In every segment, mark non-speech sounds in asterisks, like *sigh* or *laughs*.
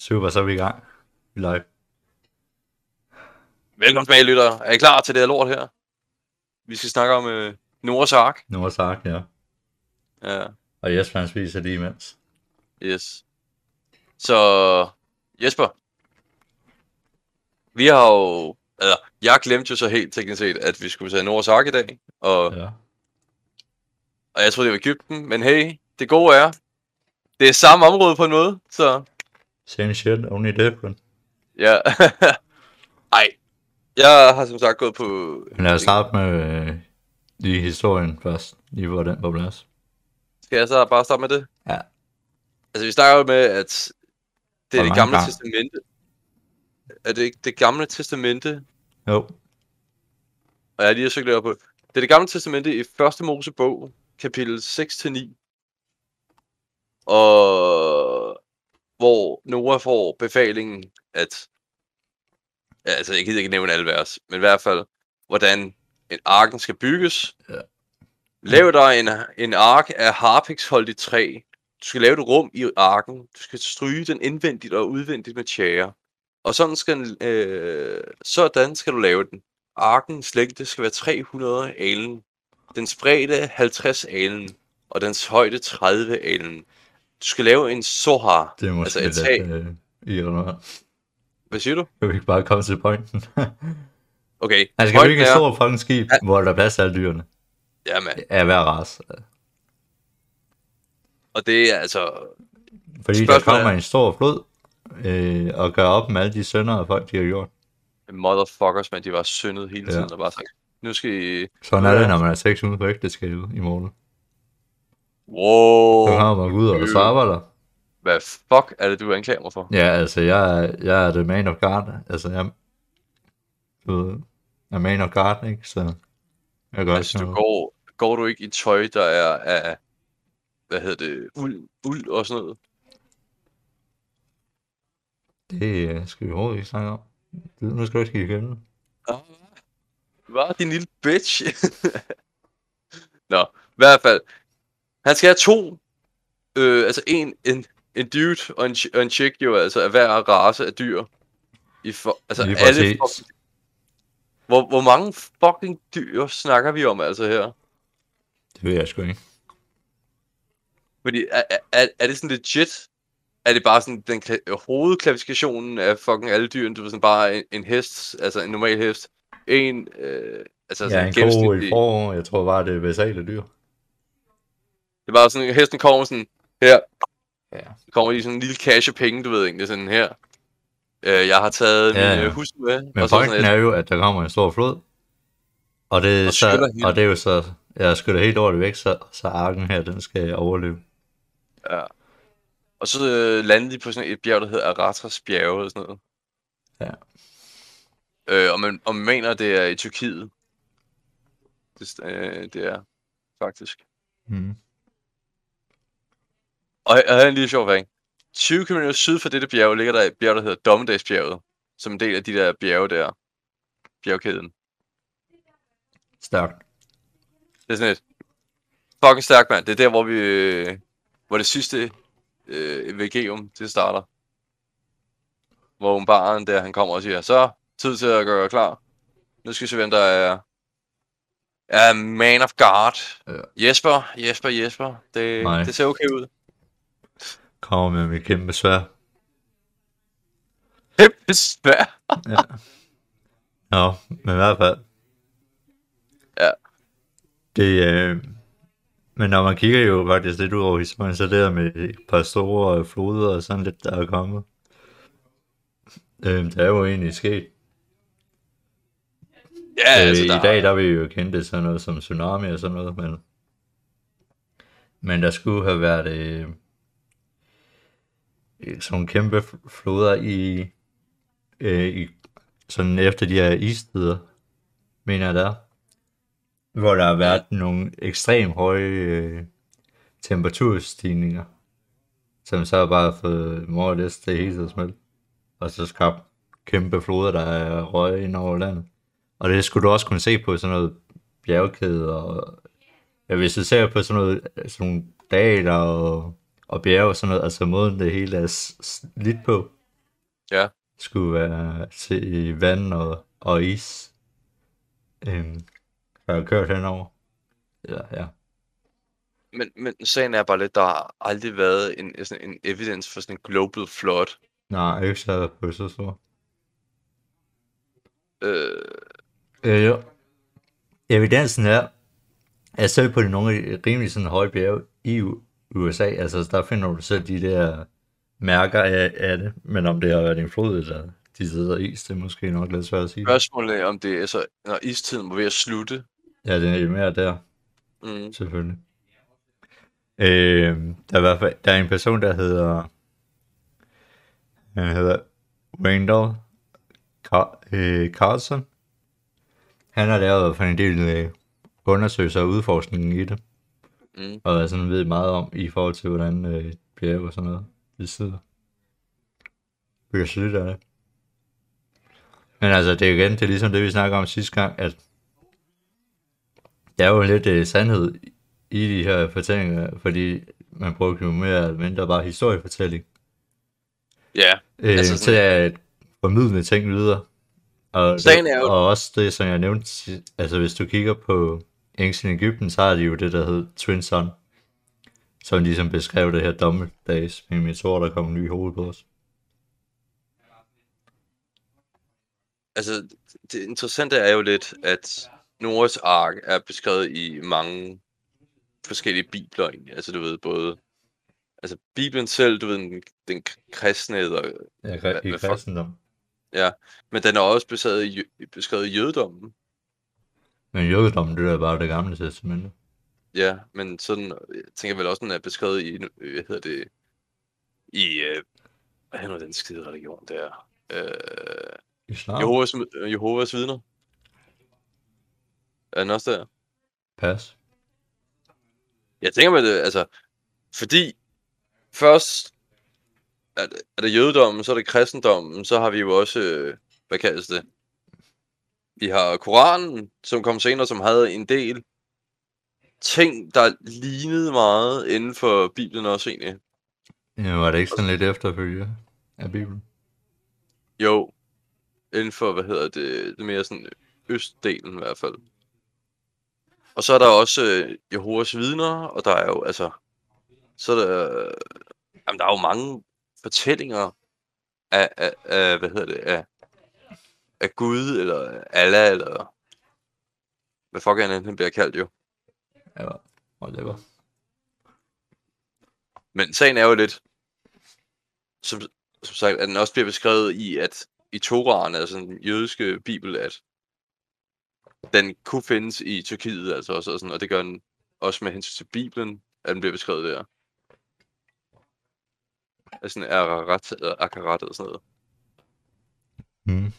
Super, så er vi i gang. Vi live. Velkommen tilbage, lytter. Er I klar til det her lort her? Vi skal snakke om øh, Noras Ark. Er sagt, ja. Ja, Og Jesper han spiser lige imens. yes. Så Jesper, vi har jo... Altså, jeg glemte jo så helt teknisk set, at vi skulle tage Noras Ark i dag. Og, Ja. og jeg troede, det var Ægypten. Men hey, det gode er, det er samme område på en måde. Så Same shit, only different. ja. *laughs* Ej, jeg har som sagt gået på... Men lad os starte med øh, lige historien først. Lige hvor den på plads. Skal jeg så bare starte med det? Ja. Altså, vi snakker jo med, at det er det gamle gange? testamente. Er det ikke det gamle testamente? Jo, Og jeg har lige søgt lidt op på. Det er det gamle testamente i første Mosebog, kapitel 6-9. Og hvor Noah får befalingen, at... Altså, jeg gider ikke nævne alle vers, men i hvert fald, hvordan en arken skal bygges. Ja. Lav dig en, en ark af harpiksholdigt træ. Du skal lave et rum i arken. Du skal stryge den indvendigt og udvendigt med tjære. Og sådan skal, den, øh, sådan skal du lave den. Arkens længde skal være 300 alen. Dens bredde 50 alen. Og dens højde 30 alen. Du skal lave en sohar. det er måske Altså, altså, et lidt øh, irrelevant. Hvad siger du? Kan vi ikke bare komme til pointen? *laughs* Okay. Han skal højden bygge et er- stort fucking skib, Ja. hvor der er plads til alle dyrene. Jamen, Af hver race. og det er altså... Fordi der kommer er- en stor flod, øh, og gør op med alle de sønder og folk, de har gjort. Motherfuckers, men de var syndet hele Ja. tiden, og bare sagt, nu skal I... Sådan er det, når man er seks uger på ægteskabet i morgen. Wow, Så kommer man ud og så arbejder. hvad fuck er det, du anklager mig for? Ja, altså, jeg, er- jeg er the man of God. Altså, jeg, du ved, er man of God, ikke? Så jeg gør Altså, du går, går du ikke i tøj, der er af... Hvad hedder det? Uld, uld og sådan noget? Det øh, skal vi overhovedet ikke snakke om. Det- Nu skal du ikke emne. Hvad? Din lille bitch? *laughs* Nå, i hvert fald. Han skal have to. Øh, altså en, en, en dude og en, og en chick jo, altså af hver race af dyr. I for, altså alle fucking, hvor, hvor mange fucking dyr snakker vi om altså her? Det ved jeg sgu ikke. Fordi er, er- er, det sådan legit? Er det bare sådan den kla- hovedklassifikationen af fucking alle dyrene? Du ved sådan bare en, en hest, altså en normal hest. En, øh, altså Ja, sådan en ko i forår. Jeg tror bare, det er basale dyr. Det var sådan, hesten kommer sådan her. Ja. Så kommer lige sådan en lille cash af penge, du ved egentlig, sådan her. Øh, jeg har taget Ja, min øh, hustru med. Men og så sådan er jo, at der kommer en stor flod. Og det, Og så, og det er jo så, jeg skyller helt over det væk, så, så arken her, den skal overleve. ja. Og så øh, landede de på sådan et bjerg, der hedder Aratras bjerge, eller sådan noget. Ja. Øh, og, man, og man mener, det er i Tyrkiet. Det, øh, det er faktisk. Mm. Og og her er en lille sjov fang. 20 km syd for dette bjerg ligger der et bjerg, der hedder Dommedagsbjerget. Som en del af de der bjerge der. Bjergkæden. Stærkt. Det er sådan et fucking stærkt, mand. Det er der, hvor vi... øh, Hvor det sidste øh, VG'um, det starter. Hvor baren der, han kommer og siger, så tid til at gøre klar. Nu skal vi se, hvem der er... Er man of God. Ja. Jesper, Jesper, Jesper. Det, Nej. det ser okay ud. Kommer med mit kæmpe svær. Kæmpe svær. Ja, men i hvert fald. Ja. Det, øh, men når man kigger jo faktisk lidt ud over historien, så det der med et par store floder og sådan lidt, der er kommet. Øh, det er jo egentlig sket. Ja, Øh, altså, I der, dag der er vi jo kendt det sådan noget som tsunami og sådan noget, men, men der skulle have været øh, sådan nogle kæmpe fl- floder i, øh, i sådan efter de her istider, mener jeg der, hvor der har været nogle ekstremt høje øh, temperaturstigninger, som så har bare fået less det hele til at smelte, og så skabt kæmpe floder, der er røg ind over landet. Og det skulle du også kunne se på sådan noget bjergkæde, og ja, hvis du ser på sådan noget, sådan nogle daler og, og bjerge og sådan noget, altså måden det hele er slidt på, Ja. skulle være til vand og, og is. Øhm, har jeg kørt henover. Ja, ja. Men, men sagen er bare lidt, der har aldrig været en, sådan en evidence for sådan en global flood. Nej, ikke så på så stor. Øh, Øh, jo. Evidensen er, at selv på de nogle rimelig sådan høje bjerge i USA, altså der finder du selv de der mærker af, af det, men om det har været en flod eller de sidder is, det er måske nok lidt svært at sige. spørgsmålet er, om det er så, når istiden var ved at slutte. Ja, det er mere der, Mm. selvfølgelig. Øh, der, er i hvert fald, der er en person, der hedder, han hedder Randall Car- øh, Carlson. Han har lavet for en del øh, undersøgelser og udforskning i det. Mm. Og jeg sådan ved meget om i forhold til, hvordan øh, bjerge og sådan noget, det sidder. Vi kan af det. Men altså, det er igen, det er ligesom det, vi snakker om sidste gang, at der er jo lidt øh, sandhed i de her fortællinger, fordi man bruger jo mere eller mindre bare historiefortælling Ja, øh, Altså sådan- til at formidle ting videre. Og, Sagen er jo- og også det, som jeg nævnte, altså hvis du kigger på Ancient Egypten, så har de jo det, der hedder Twin Sun, som ligesom beskrev det her dommedags med meteorer, der kom ny hovedet på os. altså det interessante er jo lidt, at Noahs ark er beskrevet i mange forskellige bibler egentlig. Altså du ved både, altså Bibelen selv, du ved den, den kristne, eller, Ja, i hvad kristendom. men den er også beskrevet i, beskrevet i jødedommen. Men jødedommen, det er bare det gamle testamente. Ja, men sådan, jeg tænker vel også, den er beskrevet i, øh, hvad hedder det, i, øh, hvad hedder den skide religion der? Øh, Islam? Jehovas, Jehovas vidner. Er den også der? Pas. Jeg tænker med det, altså, fordi først er det, er det jødedommen, så er det kristendommen, så har vi jo også, øh, hvad kaldes det? Vi har Koranen, som kom senere, som havde en del ting, der lignede meget inden for Bibelen også egentlig. Ja, var det ikke sådan lidt efterfølge af Bibelen? Jo, inden for, hvad hedder det, det mere sådan østdelen i hvert fald. Og så er der også øh, Jehovas vidner, og der er jo, altså, så er der, øh, jamen, der er jo mange fortællinger af, af, af hvad hedder det, af, af Gud, eller Allah, eller hvad fuck han han bliver kaldt jo. Ja, whatever. Men sagen er jo lidt, som, som sagt, at den også bliver beskrevet i, at i Toraen, altså den jødiske bibel, at den kunne findes i Tyrkiet, altså også, og, sådan, og det gør den også med hensyn til Bibelen, at den bliver beskrevet der. Altså sådan Ararat, eller Akarat og sådan noget. Mm.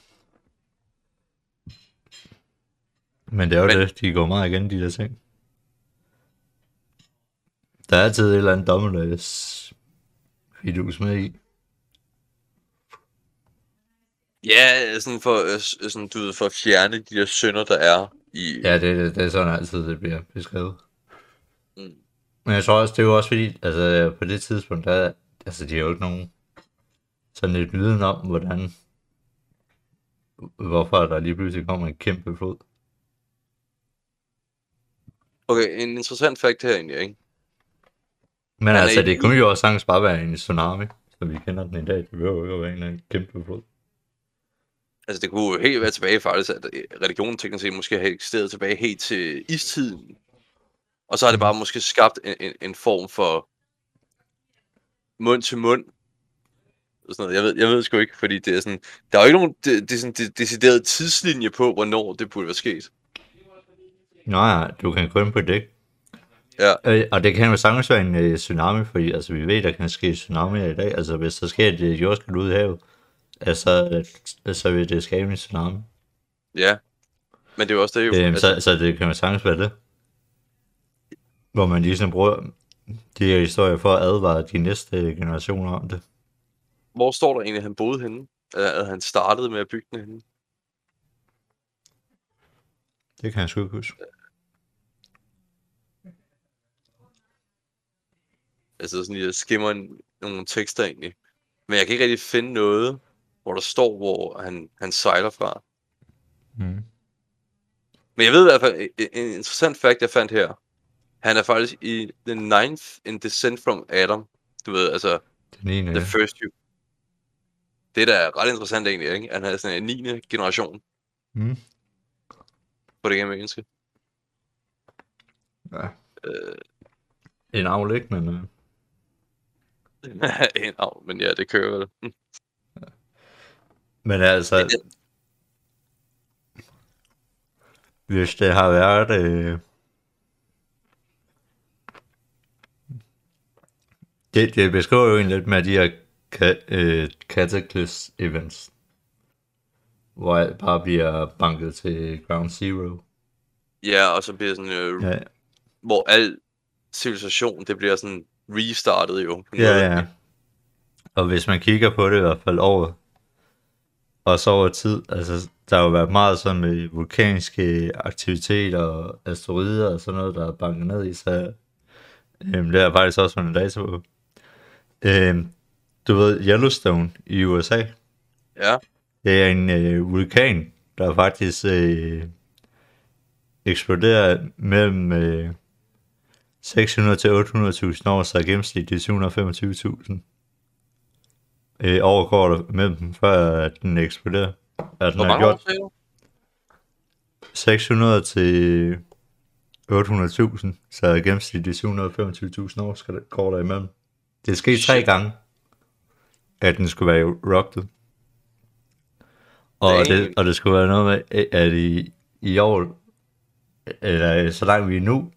Men det er jo Men- det, de går meget igen, de der ting. Der er altid et eller andet dommedags fidus med i. Ja, sådan for, sådan, du ved, for at fjerne de der synder, der er i... Ja, det, det, det er sådan altid, det bliver beskrevet. Mm. Men jeg tror også, det er jo også fordi, altså på det tidspunkt, der, altså de har jo ikke nogen sådan lidt viden om, hvordan, hvorfor der lige pludselig kommer en kæmpe flod. Okay, en interessant fakt her egentlig, ikke? Men Han altså, det kunne jo også sagtens bare være en tsunami, som vi kender den i dag. Det behøver jo ikke være en eller anden kæmpe flod. Altså, det kunne jo helt være tilbage faktisk, at øh, religionen teknisk set måske har eksisteret tilbage helt til istiden. Og så har det bare måske skabt en, en, en form for mund til mund. Og sådan noget. Jeg ved, jeg ved sgu ikke, fordi det er sådan, der er jo ikke nogen det, det er sådan, det, decideret tidslinje på, hvornår det burde være sket. Nej, du kan ind på det. Ja. Øh, og det kan jo sagtens være en øh, tsunami, fordi altså, vi ved, der kan ske tsunami i dag. Altså, hvis der sker et øh, jordskred ud i havet, altså, øh, så vil det skabe en tsunami. Ja. Men det er jo også det jo. Øh, altså, så, så det kan jo sagtens være det. Hvor man ligesom bruger de her historier for at advare de næste generationer om det. Hvor står der egentlig, at han boede henne? At at han startede med at bygge den henne? Det kan jeg sgu ikke huske. Altså sådan, jeg skimmer en, nogle tekster egentlig. Men jeg kan ikke rigtig finde noget. hvor der står, hvor han, han sejler fra. Mm. Men jeg ved i hvert fald, en, interessant fact, jeg fandt her. Han er faktisk i the ninth in Descent from Adam. Du ved, altså, Den ene, the first you. Det er da ret interessant egentlig, ikke? Han er sådan en 9. generation mm. På det gamle menneske. ja. Øh, en avl, ikke? Men, øh, *laughs* en av, men ja, det kører vel. Mm. men altså, hvis det har været... Øh, det, det beskriver jo egentlig lidt med de her ka- øh, Cataclysm events, hvor alt bare bliver banket til ground zero. Ja, og så bliver sådan, øh, Ja, hvor al civilisation, det bliver sådan restartet jo. en ja, ja. Og hvis man kigger på det i hvert fald over, og så over tid, altså der har jo været meget sådan med vulkanske aktiviteter og asteroider og sådan noget, der er banket ned i, så øhm, det er faktisk også fundet data på. Øhm, du ved, Yellowstone i USA, Ja, det er en øh, vulkan, der faktisk øh, eksploderer mellem øh, 600 til 800.000 år, så gennemsnitligt 725.000 øh, år går der mellem dem, før at den eksploderer. At den hvor mange år gjort sagde du? 600 til 800.000, så gennemsnitligt 725.000 år går der imellem. Det er sket tre gange, at den skulle være rocket. Og det, og det skulle være noget med, at i, i år, eller så langt vi er nu,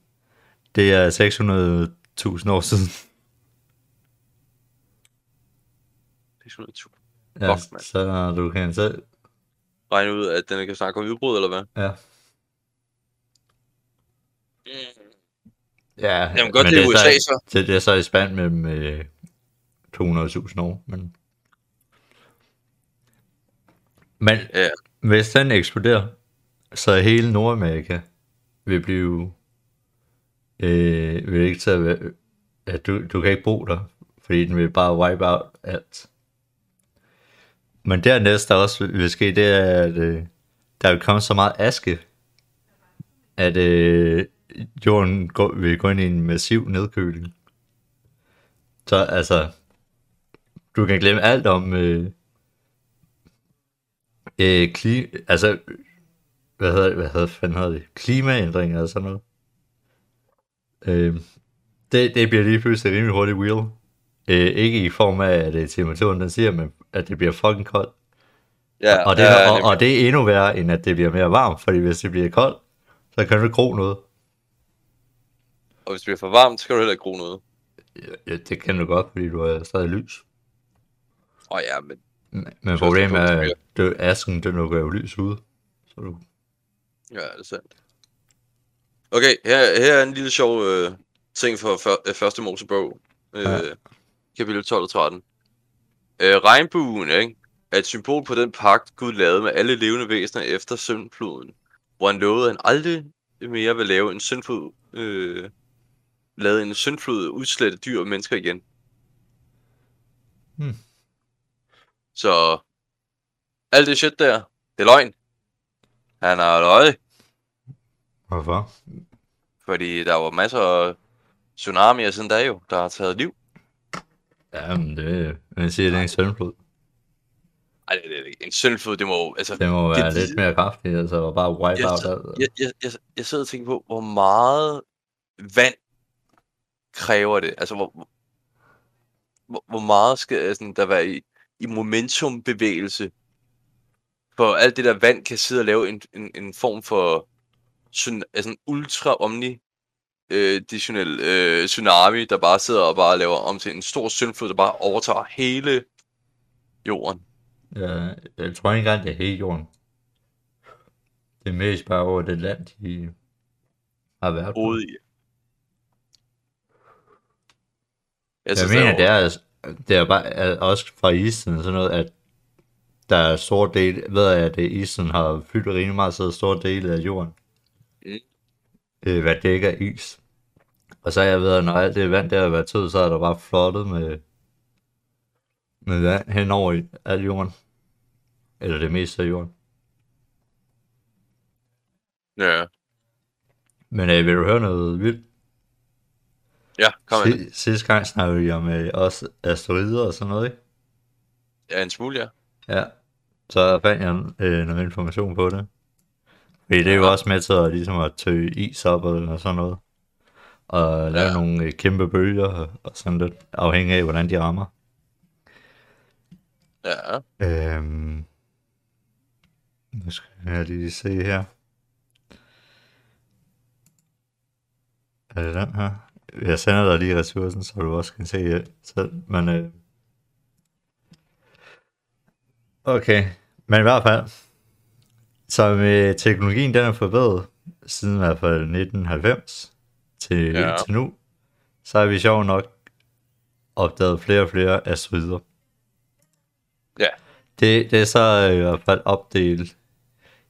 det er 600.000 år siden. 600.000. Ja, Fuck, så du kan selv, Regne ud, at den kan snakke om udbrud, eller hvad? ja. Mm. Ja, Jamen godt, men det er så- USA så. Det, det er så i spand mellem øh, 200.000 år, men... Men Ja. hvis den eksploderer, så hele Nordamerika vil blive... Øh, vil ikke være, at du, du kan ikke bo der, fordi den vil bare wipe out alt. Men dernæst der også vil ske, det er, at øh, der vil komme så meget aske, at øh, jorden går, vil gå ind i en massiv nedkøling. Så altså, du kan glemme alt om øh, øh, kli, altså, hvad hedder det, hvad hedder, fanden hedder det, klimaændringer og sådan noget. Øh, det, det bliver lige pludselig rimelig hurtigt wheel. Øh, ikke i form af, at øh, temperaturen den siger, men at det bliver fucking koldt. Ja, Og det, ja, og, og det er endnu værre, end at det bliver mere varmt, fordi hvis det bliver koldt, så kan du ikke gro noget. og hvis det bliver for varmt, så kan du heller ikke gro noget. Ja, det kan du godt, fordi du er stadig lys. Åh ja, men Men problemet er, at det, asken, den lukker jo lys ud. Så du, ja, det er sandt. Okay, her, her er en lille sjov øh, ting for før, øh, første Mosebog. Øh, Ja. Kapitel 12 og 13. Øh, regnbuen, ikke? er et symbol på den pagt, Gud lavede med alle levende væsener efter syndfloden, hvor han lovede, at han aldrig mere vil lave en syndflod, øh, lade en syndflod udslette dyr og mennesker igen. Hmm. Så alt det shit der, det er løgn. Han har løjet, hvorfor? fordi der var masser af tsunamier siden da jo, der har taget liv. Jamen, det, man siger, det er en søndflod. Ej, det, det, en syndflod, det må altså... Det må være det- lidt mere kraftigt, altså bare wipe Jeg, out jeg, jeg, jeg, jeg sidder og tænker på, hvor meget vand kræver det? Altså, hvor, hvor, hvor meget skal sådan, der være i, i momentumbevægelse, for alt det der vand kan sidde og lave en, en, en form for syn, altså en ultra omni øh, additional, øh, tsunami, der bare sidder og bare laver om til en stor syndflod, der bare overtager hele jorden. Ja, jeg tror ikke engang, det er hele jorden. Det er mest bare over det land, de har været på. Hovedet i. Jeg synes, mener, er det er, det er bare er også fra isen sådan noget, at der er store dele, ved jeg, at isen har fyldt rimelig meget, så er der store dele af jorden, Mm. øh, hvad dækker is. Og så er jeg ved, at når alt det vand der har været tød, så er der bare flottet med, med vand hen over al jorden. eller det meste af jorden. Ja, Men øh, vil du høre noget vildt? Ja kom med det. Si- sidste gang snakkede vi om øh, også asteroider og sådan noget, ikke? Ja, en smule, ja. Ja. Så fandt jeg øh, noget information på det. Fordi det er jo også med til at, ligesom at tøge is op og sådan noget. Og lave Ja. nogle øh, kæmpe bølger og, og sådan lidt, afhængig af hvordan de rammer. Ja, Øhm, nu skal jeg lige se her. Er det den her? Jeg sender dig lige ressourcen, så du også kan se det selv. Men, øh... Okay, men i hvert fald, så med teknologien, den er forbedret siden i hvert fald 1990 til, Ja. til nu, så har vi sjov nok opdaget flere og flere asteroider. ja. Det, det er så i hvert fald opdelt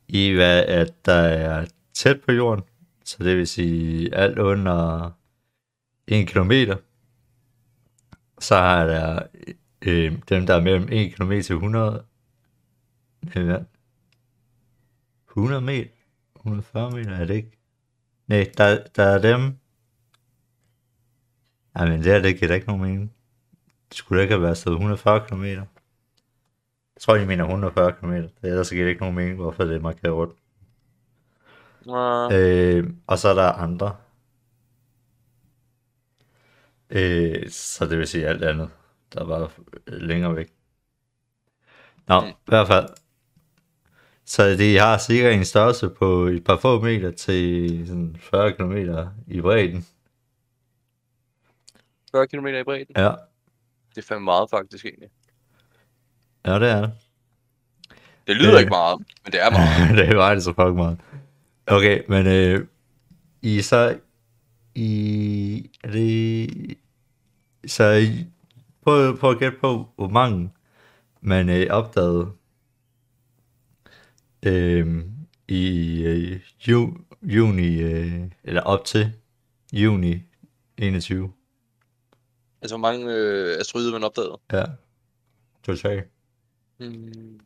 i, hvad at der er tæt på jorden, så det vil sige alt under 1 kilometer. Så har der øh, dem, der er mellem 1 km til 100, øh, 100 meter, 140 meter, er det ikke? Nej, der, der er dem. Ej, men det her, det giver da ikke nogen mening. Det skulle da ikke have været stået 140 km. Jeg tror, de mener 140 km. Ellers giver det ikke nogen mening, hvorfor det er markeret rundt. Uh, Øh, og så er der andre. Øh, så det vil sige alt andet, der var længere væk. Nå, Mm. i hvert fald. Så de har cirka en størrelse på et par få meter til sådan 40 km i bredden. 40 km i bredden. Ja, Det er fandme meget, faktisk, egentlig. ja det er det. Det lyder Øh. ikke meget, men det er meget. *laughs* det var det så fucking meget. Okay, men øh, I så i er det så prøv, prøv at gætte på hvor mange man øh, opdagede øh, i øh, ju, juni øh, eller op til juni 21. altså, hvor mange øh, asteroider man opdagede. Ja. Totalt. Hmm.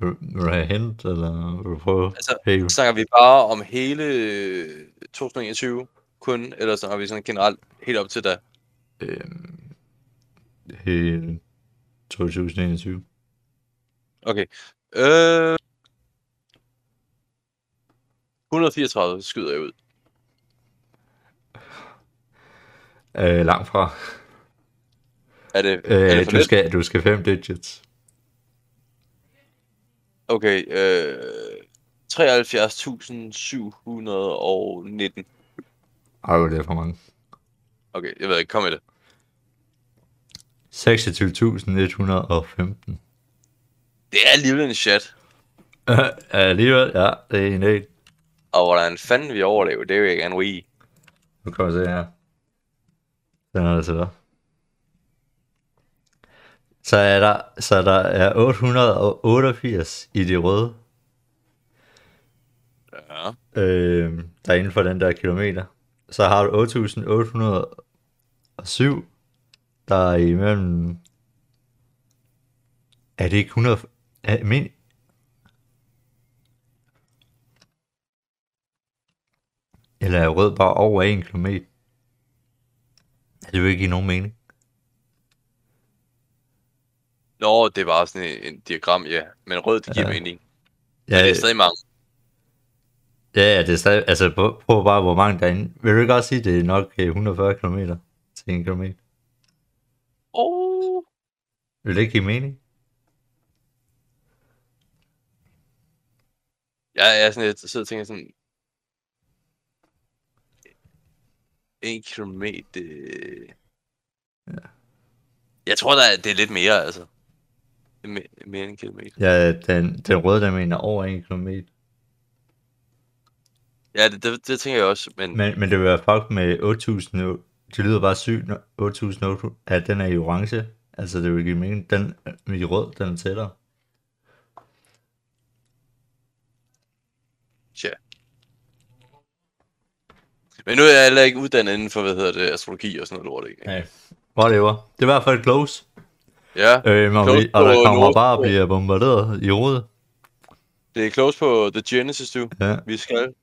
Vil, du have hent, eller vil du prøve? Altså, Hey, Snakker vi bare om hele øh, 2021 kun, eller snakker vi sådan generelt helt op til da? øh, hele 2021. Okay. Øh... 134 skyder jeg ud. Øh, langt fra. Er det, er Øh, det for du, lidt? skal, du skal fem digits. Okay, øh... 73.719. Ej, det er for mange. Okay, jeg ved ikke, kom med det. 26.115. Det er alligevel en chat. *laughs* Alligevel, ja, det er en del. Og hvordan fanden vi overlever, det er jo ikke en Wii. Nu kommer jeg se her. Den er det til dig. Så er der, så der er 888 i det røde, Ja. øh, der er inden for den der kilometer. Så har du 8807, der er imellem... Er det ikke 100... Er, men, eller er rød bare over 1 km? Det vil ikke give nogen mening. Nå, det var sådan en, en diagram, ja. Men rød, det giver Ja. mening. Ja, Men det er stadig mange. Ja, ja, det er stadig, altså prøv, prøv bare, hvor mange der er inde. Vil du ikke også sige, det er nok øh, 140 km til 1 km? Oh. Vil det ikke give mening? Jeg er sådan lidt, så og tænker sådan... En kilometer... Ja. Jeg tror, der er, det er lidt mere, altså. Er mere, mere end en kilometer. Ja, den, den røde, der mener over 1 km. Ja, det, det, det tænker jeg også, men... Men, men det vil være fuck med 8000, det lyder bare sygt, når 8000, at den er i orange. Altså det vil give mening, den med i rød, den er tættere. Tja. Men nu er jeg heller ikke uddannet inden for, hvad hedder det, astrologi og sådan noget lort, ikke? Ja. Whatever. Det er i hvert fald close. Ja, Øhm, og, Close vi, og der kommer bare og bliver bombarderet i hovedet. det er close på The Genesis, du. Ja. Vi skal.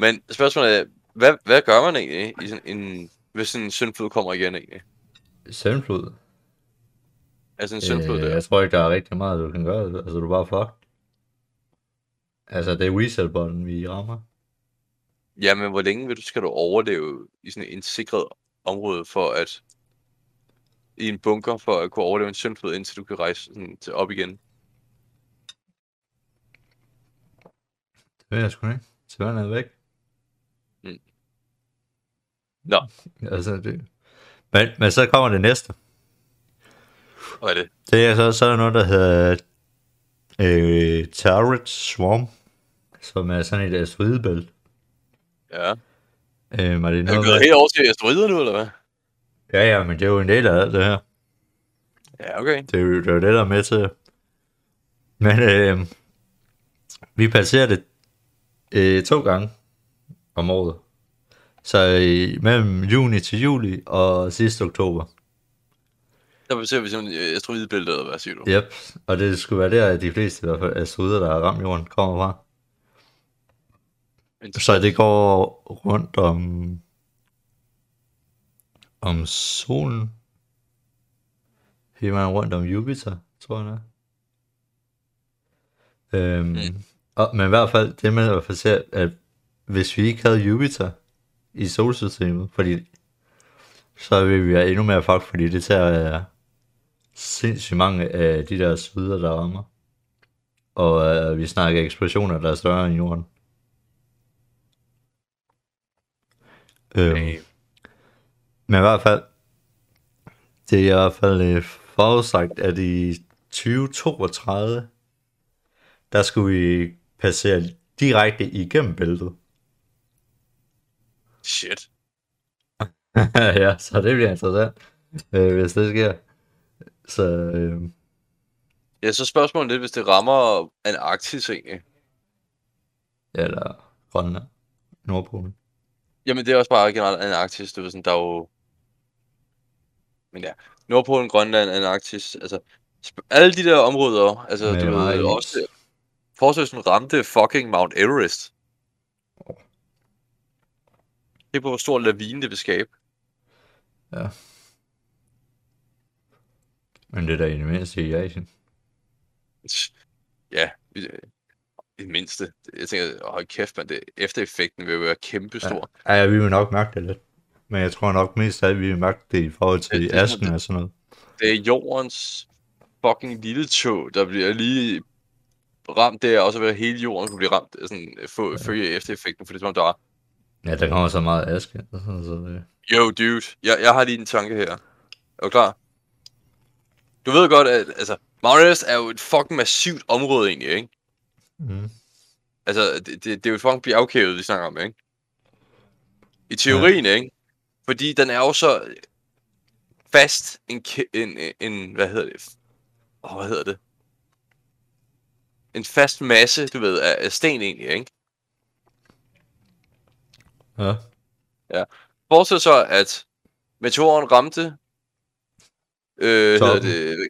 Men spørgsmålet er, hvad, hvad gør man egentlig, i sådan en, hvis sådan en syndflod kommer igen egentlig? Søvnflod. Altså en syndflod Øh, der. jeg tror ikke, der er rigtig meget, du kan gøre. Altså, du er bare fucked. Altså, det er reset-button, vi rammer. Ja, men hvor længe vil du, skal du overleve i sådan en sikret område for at i en bunker for at kunne overleve en syndflod, indtil du kan rejse sådan, til op igen? Det ved jeg sgu ikke. Så er væk. Nå. *laughs* Altså, det... Men, men så kommer det næste. Hvad er det? Det er så, så er der noget, der hedder øh, Turret Swarm, som er sådan et asteroidebælt. Ja. Øh, og det er Er noget gået helt over til asteroider nu, eller hvad? ja, ja, men det er jo en del af alt det her. Ja, okay. Det er jo det, er jo det der er med til. Men øh, vi passerer det øh, to gange om året. Så øh, mellem juni til juli og sidste oktober. Der ser vi sådan et asteroidebælte, eller hvad siger du? Yep, og det skulle være der, at de fleste i hvert fald asteroider, der har ramt jorden, kommer fra. Så det går rundt om om solen. Hele vejen rundt om Jupiter, tror jeg. er. Øhm, Mm. og, men i hvert fald, det man i hvert fald ser, at hvis vi ikke havde Jupiter i solsystemet, fordi så vil vi være endnu mere fuck, fordi det tager uh, sindssygt mange af de der syder, der rammer. Og uh, vi snakker eksplosioner, der er større end jorden. Øhm, Okay. men i hvert fald, det er i hvert fald øh, forudsagt, at i 2032, der skulle vi passere direkte igennem bæltet. Shit. *laughs* ja, så det bliver interessant, øh, hvis det sker. Så øh, Ja, så spørgsmålet lidt, hvis det rammer Antarktis egentlig. eller Grønland, Nordpolen. Jamen, det er også bare generelt Antarktis, du ved sådan, der er jo... Men ja, Nordpolen, Grønland, Antarktis, altså... Alle de der områder, altså, Med du ved, også... Sådan ramte fucking Mount Everest. Det på, hvor stor lavine det vil skabe. Ja. Men det er da i det mindste i Asien. Ja, i, det mindste. Jeg tænker, hold kæft, man, det, eftereffekten vil jo være kæmpestor. Ja, ja, vi vil nok mærke det lidt. Men jeg tror nok mest af alt, vi vil mærke det i forhold til er asken og sådan noget. Det er jordens fucking lille tog, der bliver lige ramt der, og så vil hele jorden kunne blive ramt, sådan, få, ja. følge eftereffekten, for det er som om, der er, Ja, der kommer så meget aske. Så det... yo dude, jeg, jeg har lige en tanke her. Er du klar? Du ved godt, at altså, Mount er jo et fucking massivt område egentlig, ikke? Mm. Altså, det, det, det er jo et fucking bjergkæde, vi snakker om, ikke? I teorien, ja. ikke? Fordi den er jo så fast en, en, en, hvad hedder det? Åh, hvad hedder det? En fast masse, du ved, af, af sten egentlig, ikke? Ja. Forestil så, at meteoren ramte, øh, hedder det,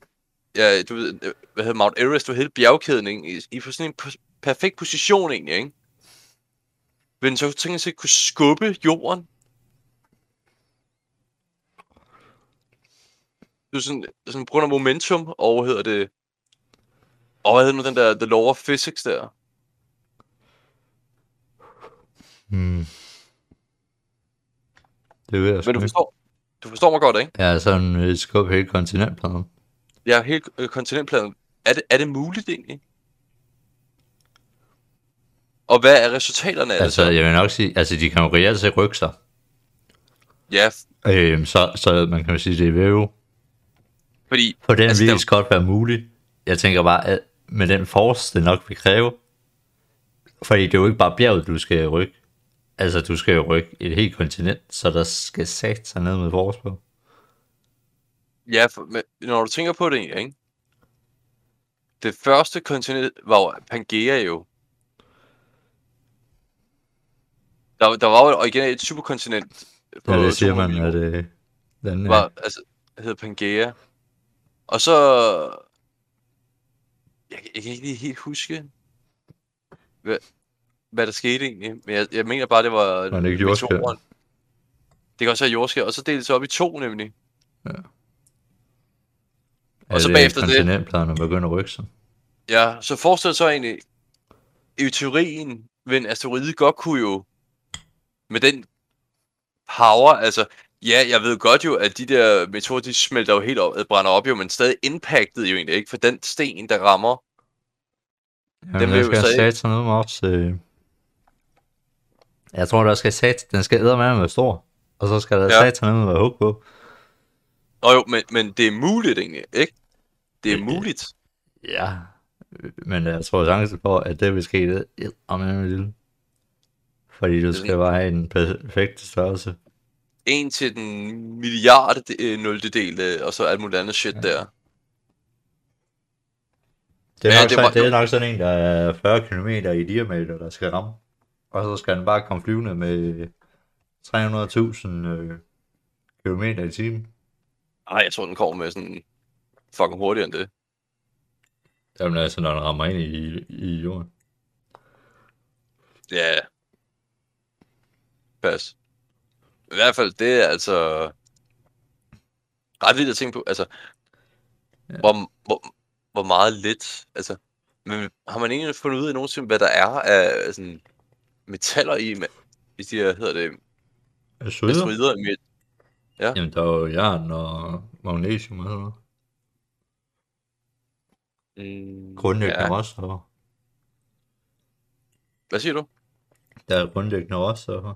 ja, du ved, øh, hvad hedder Mount Everest, du hele bjergkæden, ikke? I, i på sådan en perfekt position egentlig, ikke? Vil den så tænke sig kunne skubbe jorden? Det er sådan, sådan på grund af momentum, og hedder det, og hvad hedder nu den der, the law of physics der? Mm. Det ved jeg Men du forstår, du forstår mig godt, ikke? Ja, sådan et skub hele kontinentpladen. Ja, hele øh, kontinentpladen. Er det, er det muligt egentlig? Og hvad er resultaterne af det Altså, så? jeg vil nok sige, altså de kan jo reelt set rykke sig. Ja, Øhm, så, så man kan jo sige, det vil jo fordi på den Altså, der- vis godt være muligt. Jeg tænker bare, at med den force, det nok vil kræve. Fordi det er jo ikke bare bjerget, du skal rykke. Altså, du skal jo rykke et helt kontinent, så der skal sat sig ned med force på. Ja, for, men når du tænker på det, ikke? Det første kontinent var jo Pangea jo. Der, der var jo originalt et superkontinent Ja, det siger man, at øh, den, øh, var, altså, hed Pangea. Og så... Jeg, jeg kan ikke lige helt huske, hvad, hvad der skete egentlig. Men jeg, jeg mener bare, det var... Var det ikke meteoren. Det kan også være jordskælv. Og så delte det sig op i to, nemlig. Og så så bagefter bagefter det- kontinentpladerne begynder at rykke sig. Ja, så forestil så egentlig, i teorien vil en asteroide godt kunne jo, med den power, altså, ja, jeg ved godt jo, at de der meteorer, de smelter jo helt op, øh, brænder op jo, men stadig impactet jo egentlig ikke, for den sten, der rammer, Jamen, Den vil jo skal stadig- stadig... satan ud med også... Øh... Jeg tror, der skal sat... Den skal æde med være stor. Og så skal der Ja. ja. ud med hug på. Nå jo, men, men det er muligt egentlig, ikke? Det er Øh, muligt. Ja. Men jeg tror chancen for, at det vil ske, det er med lille. Fordi du skal bare have en perfekt størrelse. En til den milliarde øh, nulte del, øh, og så alt muligt andet shit der. Det er, Ja, ja, nok, det det, var- sådan, det er nok sådan en, der er 40 km i diameter, der skal ramme. Og så skal den bare komme flyvende med 300.000 øh, km i timen. Ej, jeg tror, den kommer med sådan fucking hurtigere end det. Jamen altså, når den rammer ind i, i jorden. Ja. Pas. I hvert fald, det er altså ret vildt at tænke på. Altså. Ja. hvor, hvor, hvor meget lidt, altså, men har man egentlig fundet ud af nogensinde, hvad der er af sådan, metaller i, ma- i de her, hedder det, Asteroider? asteroider med, Jamen, der er jo jern og magnesium og sådan noget. mm, Grundlæggende ja. ja. råstoffer. Hvad siger du? Der er grundlæggende råstoffer.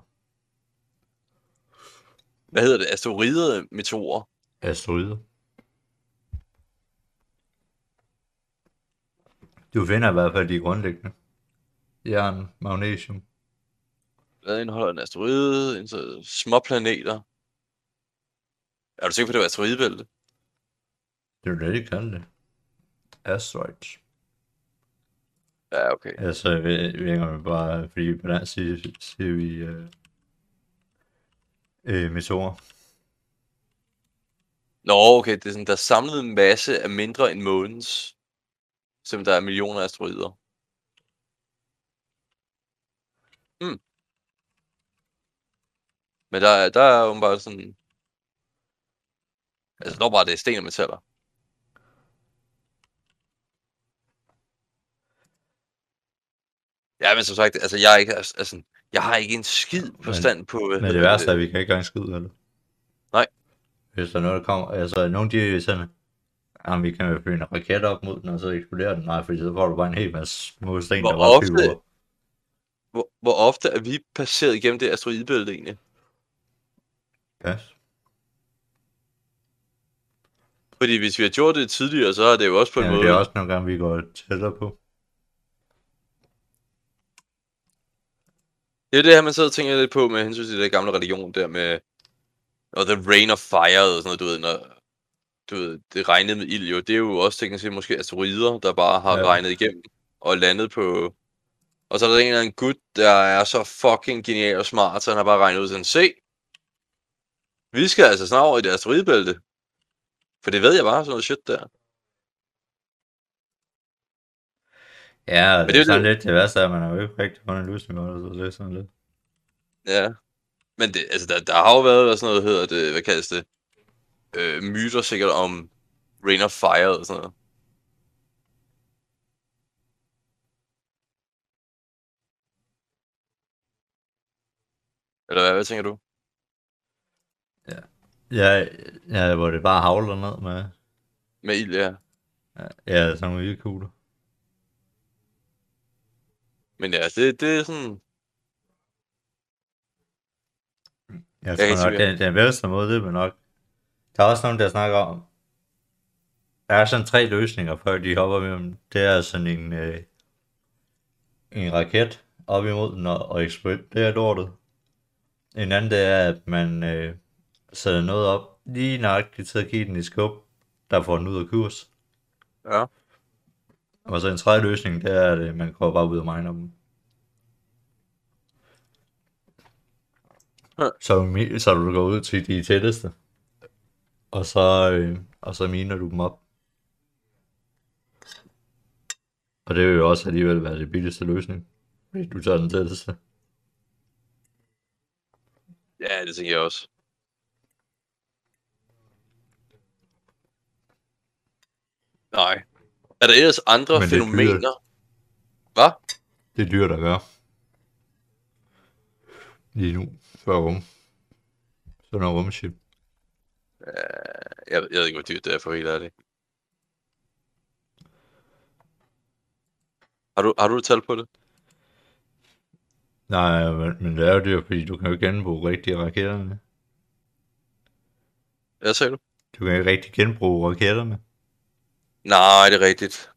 Hvad hedder det? Asteroider meteorer? Asteroider. Du finder i hvert fald de grundlæggende. Jern, magnesium. Hvad indeholder en asteroide? En så små planeter? Er du sikker på, at det var asteroidebælte? Det er det, de kalder det. Asteroids. Ja, okay. Altså, jeg ved jeg ved ikke, om det bare, fordi på den side siger vi øh, øh, meteorer. Nå, okay, det er sådan, der er samlet en masse af mindre end månens, som der er millioner af asteroider. Hmm. Men der, er- der er bare sådan... Altså, der er bare det er sten og metaller. Ja, men som sagt, altså, jeg er ikke, altså, altså, jeg har ikke en skid forstand på... hvad Men det hedder værste er, at vi kan ikke engang skyde af det. Nej. Hvis der er noget, der kommer, altså nogle de er sådan, jamen vi kan jo flyve en raket op mod den, og så eksploderer den. Nej, fordi så får du bare en hel masse små sten, Hvor der bare ofte- flyver. Hvor, hvor ofte er vi passeret igennem det asteroidebælte egentlig? Pas. Fordi hvis vi har gjort det tidligere, så er det jo også på en Ja, måde... det er også nogle gange, vi går tættere på. Det er det her, man sidder og tænker lidt på med hensyn til det gamle religion der med... Og The Rain of Fire og sådan noget, du ved, når, du ved, det regnede med ild jo. Det er jo også teknisk set måske asteroider, der bare har. Ja. regnet igennem og landet på... Og så er der en eller anden gut, der er så fucking genial og smart, så han har bare regnet ud sådan, se, vi skal altså snart over i det asteroidebælte. For det ved jeg bare, sådan noget shit der. Ja, Men det det er sådan lidt det værste, at man har jo ikke rigtig fundet en løsning det, så det er sådan lidt. Ja. Men det, altså, der, der har jo været hvad sådan noget, hedder det, hvad kaldes det? Øh, myter sikkert om Rain of Fire og sådan noget. Eller hvad, hvad tænker du? Ja, ja, hvor det bare havler ned med, Med ild, ja. ja, sådan nogle ildkugler. Men ja, det, det er sådan... Jeg tror nok, den, den bedste måde, det er nok. Der er også nogen, der snakker om, der er sådan tre løsninger, før de hopper med dem. Det er sådan en, øh, en raket op imod den og, og eksploderer lortet. En anden, det er, at man øh, sætter noget op lige nøjagtigt til at give den i skub, der får den ud af kurs. Ja. Og så en tredje løsning, det er, at øh, man går bare ud og miner dem. Ja. Så, så du går ud til de tætteste. Og så, øh, og så miner du dem op. Og det vil jo også alligevel være det billigste løsning. Fordi du tager den tætteste. Ja, det tænker jeg også. Nej. Er der ellers andre Men er fænomener? Hvad? Det er dyrt at gøre. Lige nu. Før rum. Sådan noget rumship. Jeg, jeg ved ikke, hvor dyrt det er for helt ærligt. Har du, har du et tal på det? Nej, men, men det er jo dyrt, fordi du kan jo ikke genbruge rigtige raketterne. Hvad sagde du? Du kan ikke rigtig genbruge raketterne. Nej, det er rigtigt.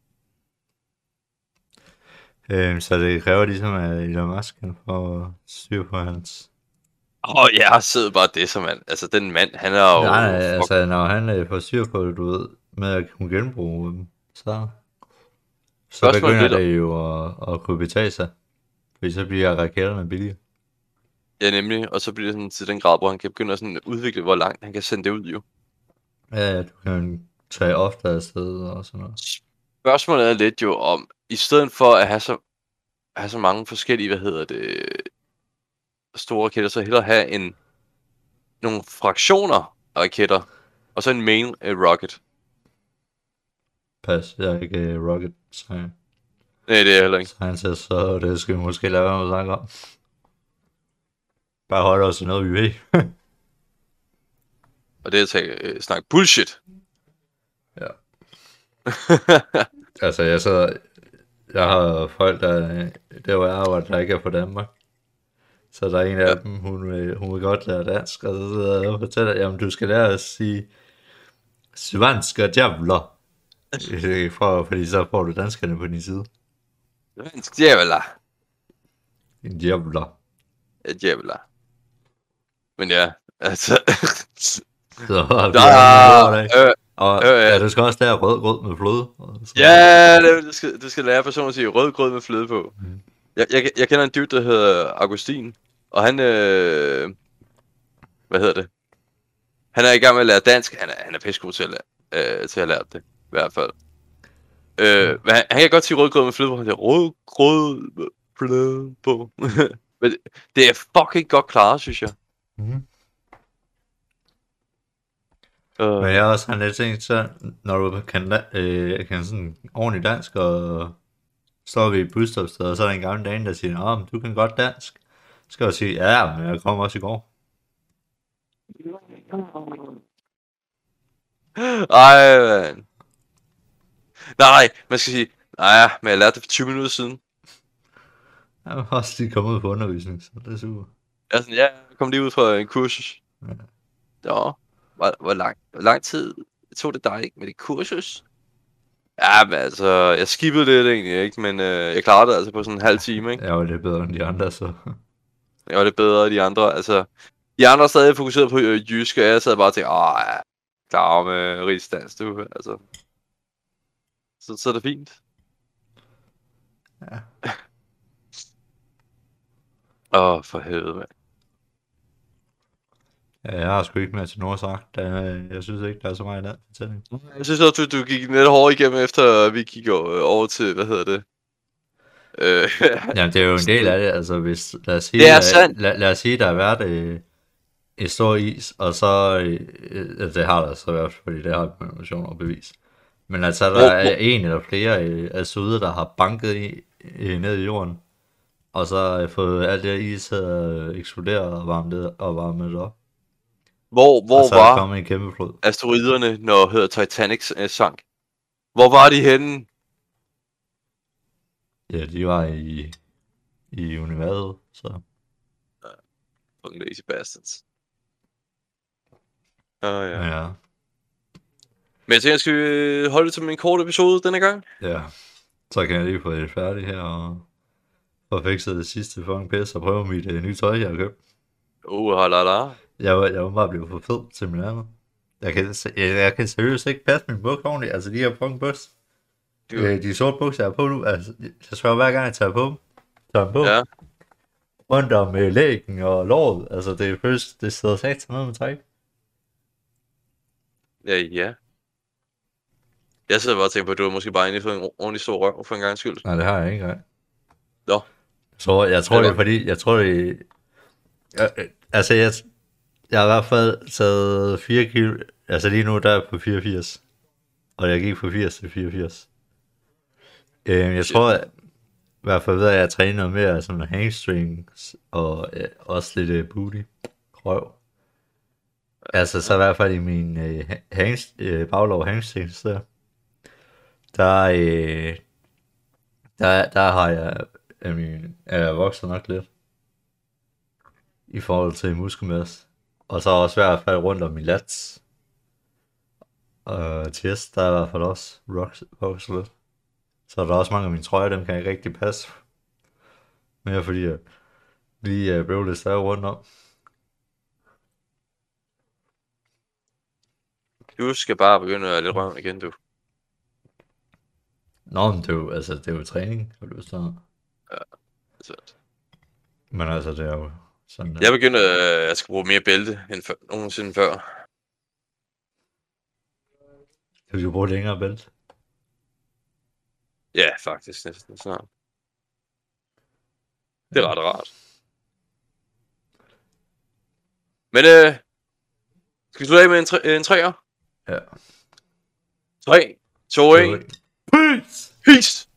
Øhm, så det kræver ligesom, at Elon Musk kan få styr på hans... Åh, oh, jeg sidder bare det som mand. Altså, den mand, han er jo... Nej, nej, altså når han øh, får styr på det, du ved, med at kunne genbruge dem, så, så Spørgsmålet begynder det jo at, at kunne betale sig. Fordi så bliver raketterne billige. Ja, nemlig. Og så bliver det sådan til den grad, hvor han kan begynde at sådan udvikle, hvor langt han kan sende det ud, jo. Ja, du kan tage ofte afsted og sådan noget. Spørgsmålet er lidt jo om, i stedet for at have så, have så mange forskellige, hvad hedder det, store raketter, så hellere have en, nogle fraktioner af raketter, og så en main uh, rocket. Pas, jeg er ikke uh, rocket science, Nej, det er jeg heller ikke. scientist, så det skal vi måske lade være med at snakke om. Bare holde os noget, vi ved. *laughs* Og det er at tage, øh, snakke bullshit. *laughs* Altså, jeg så... Jeg har folk, der... Der hvor jeg arbejder, der ikke er fra Danmark. Så der er en af dem, hun vil, hun vil godt lære dansk, og så sidder jeg og fortæller, jamen du skal lære at sige svenska djævler. Øh, For, fordi så får du danskerne på din side. Svensk djævla. En djævler. Ja, djævla. Men ja, altså... Så der er... Øh, Og øh, ja. du skal også lære rød grød med fløde. så- ja, det, du, skal, du skal lære personen at sige rød grød med fløde på. Mhm. Jeg, jeg, jeg kender en dude, der hedder Augustin, og han... Øh, hvad hedder det? Han er i gang med at lære dansk. Han er, han er pissegod til at, lære, øh, til at lære det, i hvert fald. Øh, men han, han kan godt sige rød grød med fløde på. Han siger rød grød med fløde på. *laughs* men det- det er fucking godt klaret, synes jeg. Mhm. Øh, Men jeg har også sådan lidt tænkt, så når du kan, øh, kan sådan ordentligt dansk, og står vi i et busstopsted, og så er der en gammel dame, der siger, Åh, men du kan godt dansk. Så skal jeg sige, ja, men jeg kom også i går. Ej, man. Nej, man skal sige, nej, men jeg lærte det for 20 minutter siden. Jeg var også lige kommet ud på undervisning, så det er super. Jeg er sådan, ja, jeg kom lige ud fra en kursus. Ja. Ja, hvor, hvor, lang, hvor lang tid tog det dig med det kursus? Ja, men altså, jeg skippede lidt egentlig, ikke? Men øh, jeg klarede det altså på sådan en halv time, ikke? Jeg var lidt bedre end de andre, så Jeg var lidt bedre end de andre, altså... De andre er stadig fokuseret på øh, jysk, og jeg sad bare og tænkte, åh, ja, klar med rigsdansk, du, altså. Så, så er det fint. Ja. *laughs* Åh, oh, for helvede, mand. Ja, jeg har sgu ikke mere til Nordsagt. Der, jeg synes ikke, der er så meget i den fortælling. Jeg synes også, du, du gik lidt hårdt igennem, efter vi gik over, til, hvad hedder det? Øh, *laughs* Jamen, det er jo en del af det, altså hvis, lad os sige, Det er sandt. lad, lad os sige, der har været øh, et stor is, og så, øh, øh, det har der så været, fordi det har information og bevis. Men altså, der Hvor- er en eller flere øh, af suder, der har banket i, øh, ned i jorden, og så øh, fået alt det her is øh, eksploderet og varmet, og varmet op. hvor hvor og så var kommet en kæmpe flod. asteroiderne, når hedder Titanic øh, sank? Hvor var de henne? Ja, de var i, i universet, så Fucking lazy bastards. Åh, ja. ja. ja. Men jeg tænker, jeg skal øh, holde det som en kort episode denne gang. Ja, så kan jeg lige få det færdigt her og få fikset det sidste fucking pis og prøve mit uh, nye tøj, jeg har købt. Uh, halala. Jeg var, jeg var bare blevet for fed til min andet. Jeg kan, jeg, jeg kan seriøst ikke passe min bukser ordentligt. Altså, de her fucking bukser. Du- Øh, de sorte bukser, jeg har på nu, altså, jeg spørger hver gang, jeg tager på dem. Tager dem på. Ja. Rundt om øh, lægen og låret. Altså, det er først, det sidder sagt til noget med træk. Ja, ja. Jeg sidder bare og tænker på, at du har måske bare egentlig fået en ordentlig stor røv for en gang skyld. Nej, det har jeg ikke engang. Nå. Tror, jeg tror Det er er fordi, jeg tror det jeg, altså jeg, jeg har i hvert fald taget 4 kilo, altså lige nu der er jeg på 84, og jeg gik fra 80 til 84. Øhm, jeg tror, at, i hvert fald ved jeg, at jeg træner noget mere sådan hamstrings, og øh, også lidt øh, booty, krøv. Altså så i hvert fald i min øh, hangs, øh, baglov hamstrings der, der, øh, der, der har jeg, I min, er jeg vokset nok lidt i forhold til muskelmasse. Og så også i hvert fald rundt om min lats. Og chest, der er i hvert fald også rocks- vokset lidt. Så er der også mange af mine trøjer, dem kan jeg ikke rigtig passe. Mere fordi jeg lige uh, blev lidt større rundt om. Du skal bare begynde at være lidt røven igen, du. Nå, men det er jo, altså, det er jo træning, har du lyst til. Så, Men altså, det er jo sådan, jeg begynder, at jeg skal bruge mere bælte end før, nogensinde før. du skal bruge længere bælt. Ja, faktisk næsten snart. Det er ret rart. Men øh, skal vi slutte af med en, tre, en træer? Ja. 3, 2, 1. Peace! Peace!